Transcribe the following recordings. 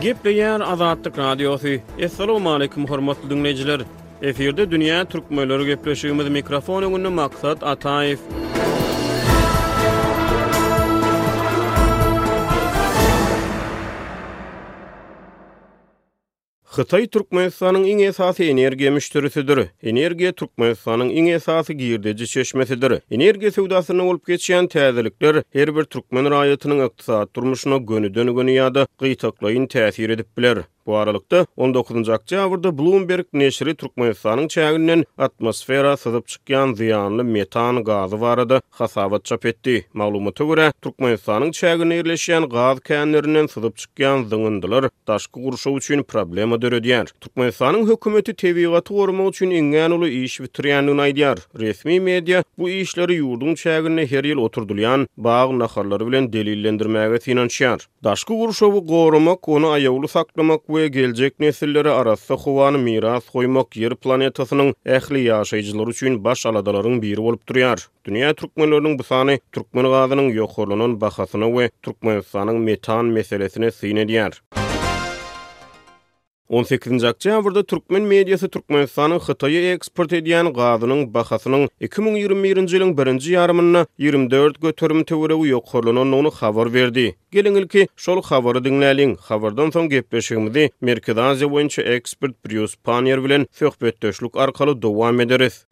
Gepleýär Azatlyk Radiosy. Assalamualaikum hormatly dinleýjiler. Efirde dünýä türkmenleri gepleşigimiz mikrofon öňünde maksat Ataýew. Hytaý Türkmenistanyň iň esasy energiýa müşderisidir. Energiýa Türkmenistanyň iň esasy girdeji çeşmesidir. Energiýa söwdasynda bolup geçýän täzelikler her bir türkmen raýatynyň ykdysady durmuşyna gönüden-göni ýa-da gytaklaýyn täsir edip biler. Bu aralykda, on dokuzynjy oktýabrda Bloomberg neşiri Türkmenistanyň çäginden atmosfera syzyp çykýan zyýanly metan gazy barada hasabat çap etdi. Maglumata görä, Türkmenistanyň çäginde ýerleşýän gaz känlerinden syzyp çykýan zyňyndylar daşky gurşaw üçin problema döredýär. Türkmenistanyň hökümeti tebigaty goramak üçin iňňän uly iş bitirýändigini aýdýar. Resmi media bu işleri ýurduň çäginde her ýyl oturdylýan bag naharlary bilen delillendirmäge synanyşýar. Daşky gurşawy goramak, ony aýawly saklamak we geljek nesillere arassa howany miras goýmak Ýer planetasynyň ähli ýaşaýjylary üçin baş aladalaryň biri bolup durýar. Dünýä türkmenleriniň bu sany türkmen gazynyň ýokarlanan bahasyna we Türkmenistanyň metan meselesine syn edýär. On sekizinji oktýabrda türkmen mediasy Türkmenistanyň Hytaýa eksport edýän gazynyň bahasynyň iki müň ýigrimi birinji ýylyň birinji ýarymynda ýigrimi dört göterim töweregi ýokarlanandygyny habar berdi. Geliň, ilki şol habary diňläliň. Habardan soň gepleşigimizi Merkezi Aziýa boýunça ekspert Brýus Panniýer bilen söhbetdeşlik arkaly dowam ederis.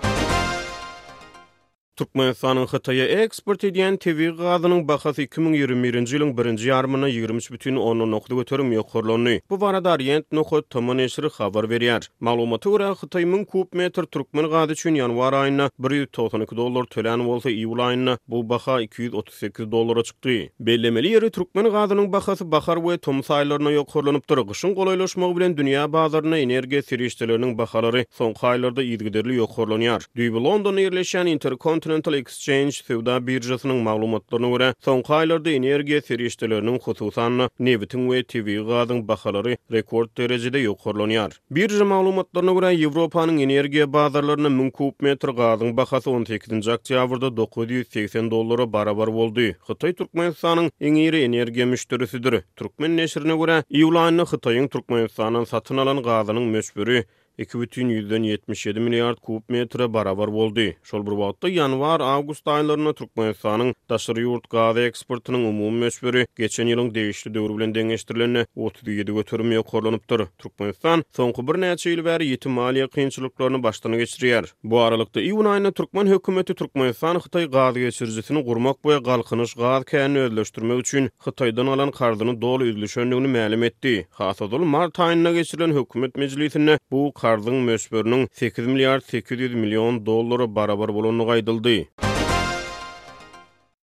Türkmenistanyň Hytaýa eksport edýän tebigy gazynyň bahasy iki müň ýigrimi birinji ýylyň birinji ýarymynda ýigrimi üç bütin ondan dokuz göterim ýokarlandy. Bu barada Orient Nohod TM neşiri habar berýär. Maglumata görä, Hytaý müň kub metr türkmen gazy üçin ýanwar aýynda bir ýüz togsan iki dollar tölän bolsa, iýul aýynda bu baha iki ýüz sekiz dollara çykdy. Bellemeli ýeri, türkmen gazynyň bahasy bahar we tomus aýlarynda ýokarlanypdyr. Gyşyň golaýlaşmagy bilen dünýä bazarynda energiýa serişdeleriniň bahalary soňky aýlarda yzygiderli ýokarlanýar. Düýbi Londonda ýerleşýän Intercontinental Exchange söwda biržasynyň maglumatlaryna görä, soňky aýlarda energiýa serişdeleriniň, hususan-da, nebitiň we tebigy gazyň bahalary rekord derejede ýokarlanýar. Birža maglumatlaryna görä, Ýewropanyň energiýa bazarlarynda müň kub metr gazyň bahasy on sekizinji oktýabrda dokuz ýüz segsen dollara barabar boldy. Hytaý Türkmenistanyň iň iri energiýa müşderisidir. Turkmen neşirine görä, iýul aýynda Hytaýyň Türkmenistandan satyn alan gazynyň möçberi iki bütin ýüzden ýetmiş ýedi milliard kub metre barabar boldy. Şol bir wagtda, ýanwar, awgust aýlarynda Türkmenistanyň daşary ýurt gaz eksportynyň umumy möçberi geçen ýylyň degişli döwri bilen deňeşdirilende, otuz ýedi göterim ýokarlanypdyr. Türkmenistan soňky birnäçe ýyl bäri ýiti maliýe kynçylyklaryny başdan geçirýär. Bu aralykda, iýun aýynda türkmen hökümeti Türkmenistan-Hytaý gazgeçirijisini gurmak we Galkynyş gaz känini özleşdirmek üçin, Hytaýdan alan karzyny doly üzlüşendigini mälim etdi. Hasodol mart aýynda geçirilen hökümet mejlisinde bu karzyň möçberiniň sekiz milliard sekiz ýüz million dollara barabar bolandygy aýdyldy.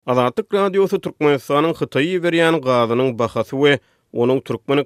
Azatlyk Radiosy Türkmenistanyň Hytaýa iberýän gazynyň bahasy we onuň türkmen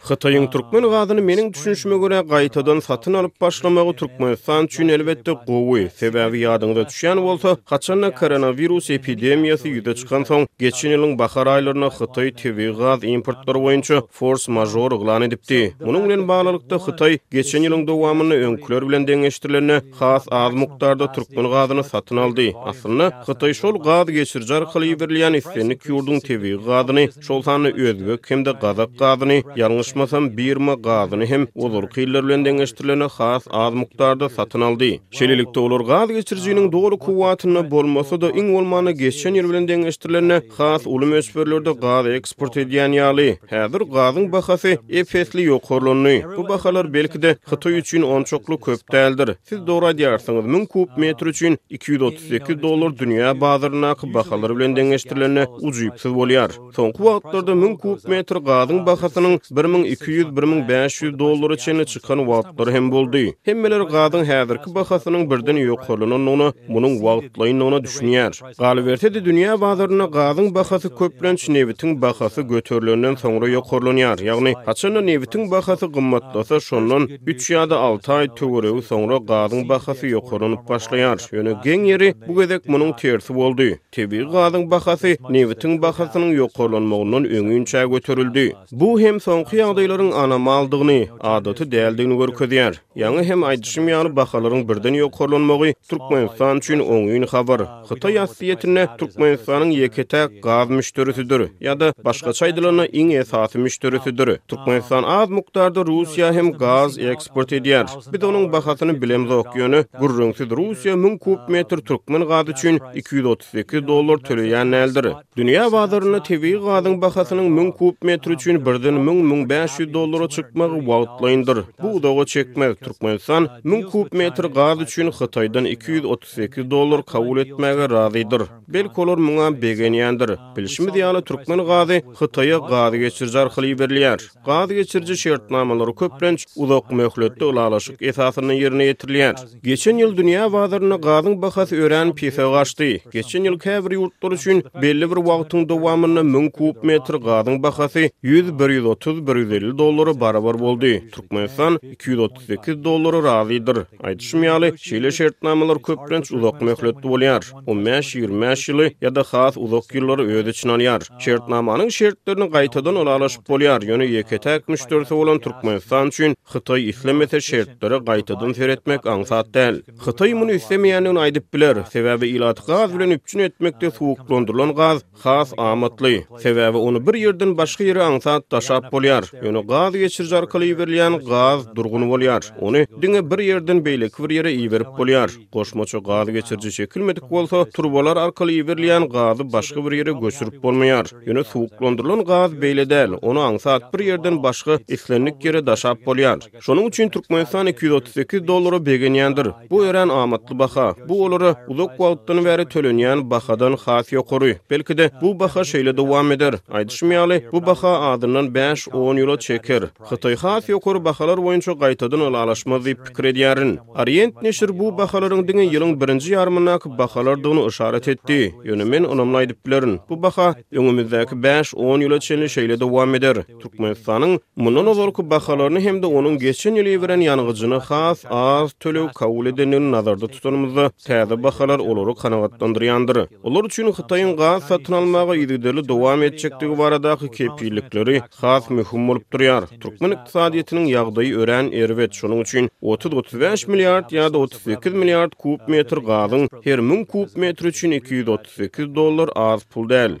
Hytaýyň türkmen gazyny meniň düşünişime görä gaýtadan satyn alyp başlamagy Türkmenistan üçin elbetde gowy, sebäbi ýadyňyza düşýän bolsa, haçan-da koronawirus epidemiýasy ýüze çykansoň, geçen ýylyň bahar aýlarynda Hytaý tebigy gaz importlary boýunça fors-mažor yglan edipdi. Munuň bilen baglylykda, Hytaý geçen ýylyň dowamynda öňküler bilen deňeşdirilende has az mukdarda türkmen gazyny satyn aldy. Aslynda, Hytaý şol gaz geçiriji arkaly iberilýän islendik ýurduň tebigy gazyny, şol sanda özbek hem-de gazak gazyny, ýalňyşmasam, birma gazyny hem ozalky ýyllar bilen deňeşdirilende has az mukdarda satyn aldy. Şeýlelikde, olar gaz geçirijiniň doly kuwwatynda bolmasa-da, iň bolmanda geçen ýyl bilen deňeşdirilende has uly möçberlerde gaz eksport edýän ýaly. Häzir gazyň bahasy ep-esli ýokarlandy. Bu bahalar, belki-de, Hytaý üçin onçakly köp däldir. Siz dogry aýdýarsyňyz, müň kub metr üçin iki ýüz otuz Sekiz dollar dünýä bazaryndaky bahalar bilen deňeşdirilende ujypsyz bolýar. Soňky wagtlarda müň kub metr gazyň bahasynyň bir müň iki ýüz, bir müň bäş ýüz dollara çenli çykan wagtlary hem boldy. Hemmeler gazyň häzirki bahasynyň birden ýokarlanandygyna, munuň wagtlaýyndygyna düşünýär. Galyberse-de, dünýä bazarynda gazyň bahasy köplenç nebitiň bahasy göterilenden soňra ýokarlanýar, ýagny haçanda nebitiň bahasy gymmatlasa, şondan, Üç ýa-da alty aý töweregi soňra gazyň bahasy ýokarlanyp başlaýar. Ýöne geň ýeri, bu gezek munuň tersi boldy. Tebigy gazyň bahasy nebitiň bahasynyň ýokarlanmagyndan öňinçä göterildi. Bu hem soňky ýagdaýlaryň anomaldygyny, adaty däldigini görkezýär. Ýaňy hem aýdyşym ýaly, bahalaryň birden ýokarlanmagy Türkmenistan üçin oňyn habar. Hytaý asliyetinde Türkmenistanyň ýeke-täk gaz müşderisidir, ýa-da başgaça aýdylanda iň esasy müşderisidir. Türkmenistan az mukdarda Russiýa hem gaz eksport edýär. Biz onuň bahasyny bilemzok, ýöne gürrüňsiz Russiýa müň kub metr türkmen gazy üçin iki ýüz otuz sekiz dollar töleýän däldir. Dünýä bazarynda tebigy gazyň bahasynyň müň kub metr üçin birden müň, müň bäş ýüz dollara çykmagy wagtlaýyndyr. Bu uzaga çekmez, Türkmenistan müň kub metr gaz üçin Hytaýdan iki ýüz sekiz dollar kabul etmäge razydyr. Belki olar muňa begenýändir. Bilşimiz ýaly, türkmen gazy Hytaýa gaz geçiriji arkaly iberilýär. Gaz geçiriji şertnamalary köplenç uzak möhletli ylalaşyk esasynda ýerine ýetirilýär. Geçen ýyl dünýä bazarynda gazyň bahasy örän pese gaçdy. Geçen ýyl käbir ýurtlar üçin belli bir wagtyň dowamynda müň kub metr gazyň bahasy ýüz, bir ýüz otuz, bir ýüz elli dollara barabar boldy. Türkmenistan iki ýüz otuz sekiz dollara razydyr. Aýdyşym ýaly, şeýle şertnamalar köplenç uzak möhletli bolýar. On bäş, ýigrimi bäş ýyly ýa-da has uzak ýyllary öz içine alýar. Şertnamanyň şertlerini gaýtadan ylalaşyp bolýar, ýöne ýeke-täk müşderisi bolan Türkmenistan üçin Hytaý islemese şertlere gaýtadan seretmek aňsat däl. Hytaý muny islemeýändigini aýdyp biler, sebäbi ilaty gaz bilen üpjün etmekde suwuklandyrylan gaz, Has amatly, sebäbi ony bir ýerden başga ýere aňsat daşap bolýar, ýöne gaz geçiriji arkaly iberilýän gaz durgun bolýar, ony diňe bir ýerden beýleki bir ýere iberip bolýar. Goşmaça gaz geçiriji çekilmedik bolsa, turbalar arkaly iberilýän gazy başga bir ýere göçürip bolmaýar. Ýöne suwuklandyrylan gaz beýle däl, ony aňsat bir ýerden başga islendik ýere daşap bolýar. Şonuň üçin Türkmenistan iki ýüz otuz sekiz dollara begenýändir. Bu örän amatly baha. Bu olara uzak wagtdan bäri tölenýän bahadan has ýokary. Belki-de, bu baha şeýle dowam eder. Aýdyşym ýaly, bu baha azyndan bäş, on ýyla çeker. Hytaý has ýokary bahalar boýunça gaýtadan ylalaşmaz diýip pikir edýärin. Orient neşir bu bahalaryň diňe ýylyň birinji ýarymyndaky bahalardygyny yşarat etdi. Ýöne men ynamly aýdyp bilerin, bu baha öňümizdäki bäş, on ýyla çenli şeýle dowam eder. Türkmenistanyň mundan ozalky bahalaryny hem-de onuň geçen ýyl iberen ýangyjyny has az töleg kabul edendigini nazarda tutanymyzda, täze bahalar olary kanagatlandyrýandyr. Olar üçin Hytaýyň gaz satyn almaga yzygiderli dowam etjekdigi baradaky kepillikleri has möhüm bolup durýar. Türkmen ykdysadyýetiniň ýagdaýy örän erbet, şonuň üçin otuz-otuz bäş milliard ýa-da otuz sekiz milliard kub metr gazyň her müň kub metri üçin iki ýüz otuz sekiz dollar az pul däl.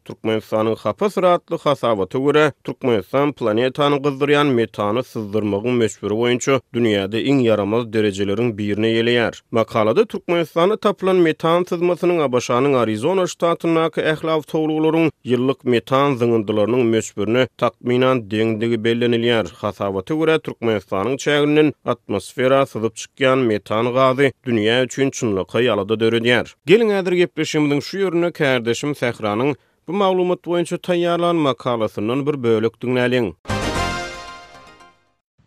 Türkmenistanyň hapa syratly hasabata görä, Türkmenistan planetany gyzdyrýan metany syzdyrmagyň möçberi boýunça dünýäde iň ýaramaz derejeleriň birini eýeleýär. Makalada Türkmenistanda tapylan metan syzmasynyň ABŞ-nyň Arizona ştatyndaky ähli awtoulaglaryň ýyllyk metan zyňyndylarynyň möçberine takmynan deňdigi bellenilýär. Hasabata görä, Türkmenistanyň çäginden atmosfera syzyp çykýan metan gazy dünýä üçin çynlakaý alada döredýär. Geliň häzir gepleşigimiziň şu ýerinde kärdeşim Sähranyň bu maglumat boýunça taýýarlan makalasyndan bir bölek diňläliň.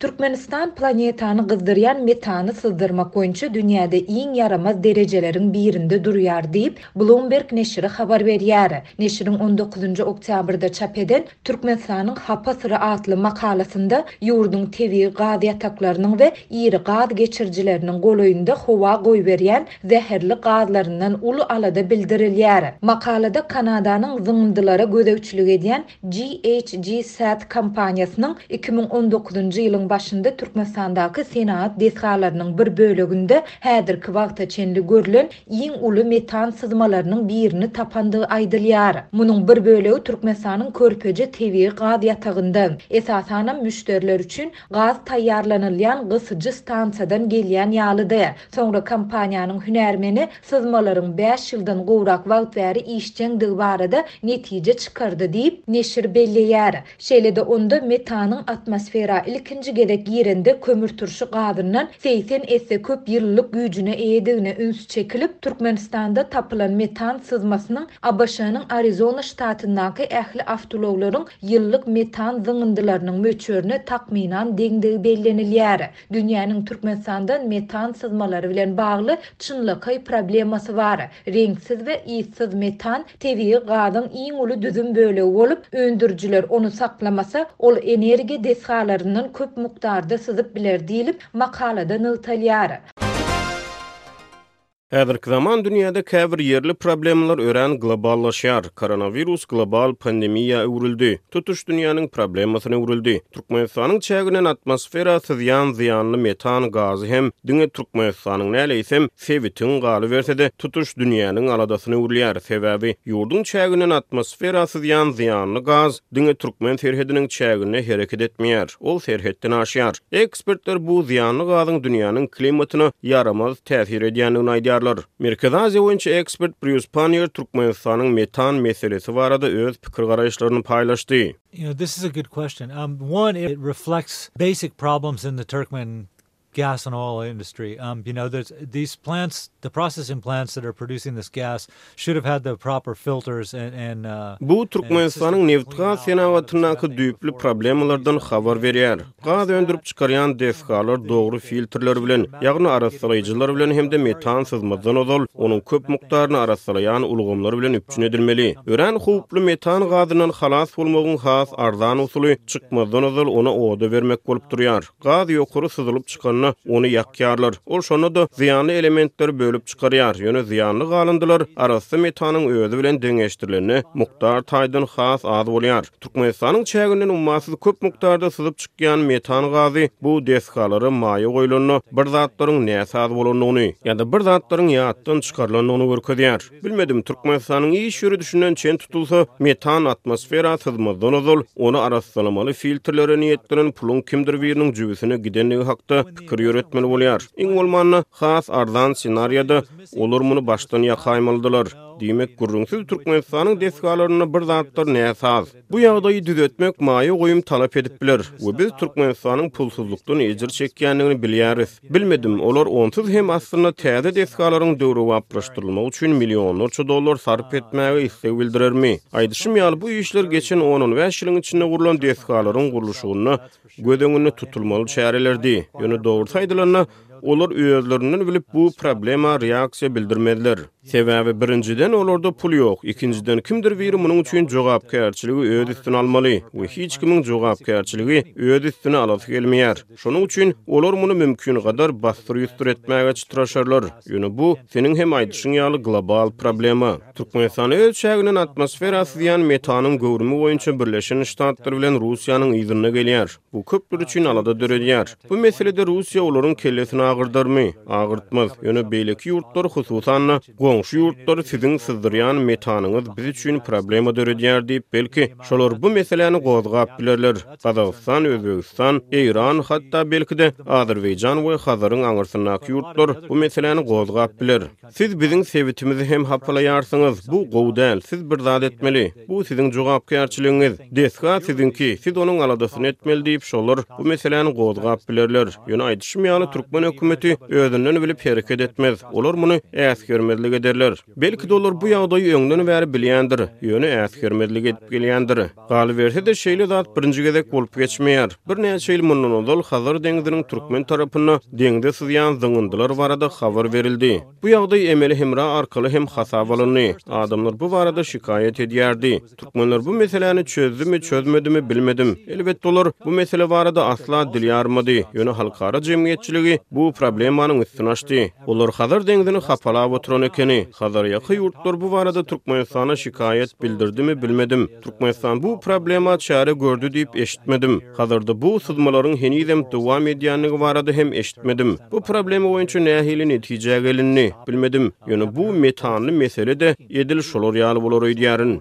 Türkmenistan planetany gyzdyrýan metany syzdyrmak boýunça dünýäde iň ýaramaz derejeleriň birinde durýar diýip, Bloomberg neşiri habar berýär. Neşiriň on dokuzynjy oktýabrda çap eden Türkmenistanyň hapa syry atly makalasynda ýurduň tebigy gaz ýataklarynyň we iri gaz geçirijileriniň golaýynda howa goýberýän zäherli gazlaryndan uly alada bildirilýär. Makalada Kanadanyň zyňyndylara gözegçilik edýän GHGSat kompaniýasynyň iki müň on dokuzynjy ýylyň başynda Türkmenistandaky senagat desgalarynyň bir böleginde häzirki wagta çenli görlen iň uly metan syzmalarynyň birini tapandygy aýdylýar. Munuň bir bölegi Türkmenistanyň Körpeje tebigy gaz ýatagynda, esasanam müşderiler üçin gaz taýýarlanylýan gysyjy stansiýadan gelýän ýalydy. Soňra kompaniýanyň hünärmeni syzmalaryň bäş ýyldan gowrak wagt bäri işjeňdigi barada netije çykardy diýip, neşir belleýär. Şeýle-de onda metanyň atmosfera ilkinji gezek girende kömürturşy gazyndan segsen esse köp ýylylyk güýjüne eýedigine üns çekilip, Türkmenistanda tapylan metan syzmasynyň ABŞ-nyň Arizona ştatyndaky ähli awtoulaglaryň ýylylyk metan zyňyndylarynyň möçberine takmynan deňdigi bellenilýär. Dünýäniň Türkmenistandan metan syzmalary bilen bagly çynlakaý problemasy bar. Reňksiz we yssyz metan tebigy gazyň iň uly düzüm bölegi bolup, öndürijiler ony saklamasa, ol energiýa desgalaryndan köp mukdarda syzyp biler diýlip, makalada nygtalýar. Häzirki zaman dünýäde käbir ýerli problemalar örän globallaşýar. Koronawirus global pandemiýa öwrüldi. Tutuş dünýäniň problemasyna öwrüldi. Türkmenistanyň çäginden atmosfera syzýan zyýanly metan gazy hem diňe Türkmenistanyň däl, eýsem, sebitiň, galyberse-de, tutuş dünýäniň aladasyna öwrülýär. Sebäbi ýurduň çäginden atmosfera syzýan zyýanly gaz diňe türkmen serhediniň çäginde hereket etmeýär. Ol serhetden aşýar. Ekspertler bu zyýanly gazyň dünýäniň klimatyna ýaramaz täsir edýändigini aýdýarlar. Merkezi Aziýa boýunça ekspert Brýus Panniýer Türkmenistanyň metan meselesi barada öz pikir-garaýyşlaryny paýlaşdy. Bu Türkmenistanyň nebitgaz senagatyndaky düýpli problemalardan habar berýär. Gaz öndürip çykarýan desgalar dogry filtrler bilen, ýagny arassalaýjylar bilen hem-de metan syzmazdan ozal onuň köp mukdaryny arassalaýan ulgamlar bilen üpjün edilmeli. Örän howply metan gazyndan halas bolmagyň has arzan usuly, çykmazdan ozal ony oda bermek bolup durýar. Gaz ýokary syzylyp çykanda, ony ýakýarlar. Ol şonda-da zyýanly elementleri bölüp çykarýar, ýöne zyýanly galyndylar arassa metanyň özi bilen deňeşdirilende, mukdar taýdan has az bolýar. Türkmenistanyň çäginden ummasyz köp mukdarda syzyp çykýan metan gazy bu desgalara maýa goýlanda bir zatlaryň näsaz bolandygyny, ýa-da bir zatlaryň ýatdan çykarylandygyny görkezýär. Bilmedim, Türkmenistanyň iş ýöredişinden çen tutulsa, metan atmosfera syzmazdan ozal, ony arassalamaly filtrlere niýetlenen puluň kimdir biriniň jübüsine gidendigi hakda pikir ýöretmeli bolýar. Iň bolmanda, has arzan ssenariýada, olar muny başdan ýakaýmalydylar. Diýmek, gürrüňsiz Türkmenistanyň desgalarynda bir zatlar näsaz. Bu ýagdaýy düzetmek maýa goýum talap edip biler we biz Türkmenistanyň pulsuzlykdan ejir çekýändigini bilýäris. Bilmedim, olar onsuz hem aslynda täze desgalaryň döwrebaplaşdyrylmagy üçin millionlarça dollar sarp etmäge isleg bildirermi? Aýdyşym ýaly, bu işler geçen on-on bäş ýylyň içinde gurlan desgalaryň gurluşygynda göz öňünde tutulmaly çärelerdi. Ýöne dogrusy aýdylanda, Olar özlerinden bilip bu problema reaksiýa bildirmezler. Sebäbi birinjiden olarda pul ýok, ikinjiden kimdir biri munuň üçin jogapkärçiligi öz üstüne almaly we hiç kimiň jogapkärçiligi öz üstüne alasy gelmeýär. Şonuň üçin olar muny mümkingadar bassyr-ýussyr etmäge çytraşarlar. Ýöne bu, seniň hem aýdyşyň ýaly, global problema. Türkmenistan öz çäginden atmosfera syzýan metanyň göwrümi boýunça Birleşen Ştatlar bilen Russiýanyň yzynda gelýär. Bu köpler üçin alada döredýär. Bu meselede Russiýa olaryň kellesini agyrdarmy? Agyrtmaz. Ýöne beýleki ýurtlar, hususan-da, goňşy ýurtlar siziň syzdyrýan metanyňyz biz üçin problema döredýär diýip, belki, şolar bu meseläni gozgap bilerler. Gazagystan, Özbegistan, Eýran, hatda belki-de, Azerbaýjan we Hazaryň aňyrsyndaky ýurtlar bu meseläni gozgap biler. Siz biziň sebitimizi hem hapalaýarsyňyz. Bu gowy däl. Siz bir zat etmeli. Bu siziň jogapkärçiligiňiz. Desga siziňki. Siz onuň aladasyny etmeli diýip, şolar bu meseläni gozgap bilerler. Ýöne aýdyşym ýaly, türkmen hökümeti özünden bilip hereket etmez. Olar muny äsgermezlik ederler. Belki-de, olar bu ýagdaýy öňden bäri bilýändir, ýöne äsgermezlik edip gelýändir. Galyberse-de, şeýle zat birinji gezek bolup geçmeýär. Birnäçe ýyl mundan ozal Hazar deňziniň türkmen tarapynda deňze syzýan zyňyndylar barada habar berildi. Bu ýagdaý emeli hemra arkaly hem hasaba alyndy. Adamlar bu barada şikaýat edýärdi. Türkmenler bu meseläni çözdümi, çözmedimi bilmedim. Elbetde, olar bu mesele barada asla dil ýarmady. Ýöne halkara jemgyýetçiligi bu problemanyň üstüni açdy. Olar Hazar deňzini hapalap oturan ekeni. Hazarýaka ýurtlar bu barada Türkmenistana şikaýat bildirdimi, bilmedim. Türkmenistan bu problema çäre gördi diýip eşitmedim. Hazarda bu syzmalaryň henizem dowam edýändigi barada hem eşitmedim. Bu problema boýunça nähili netijä gelindi, bilmedim. Ýöne bu metanly mesele-de edil şolar ýaly bolar öýdýärin.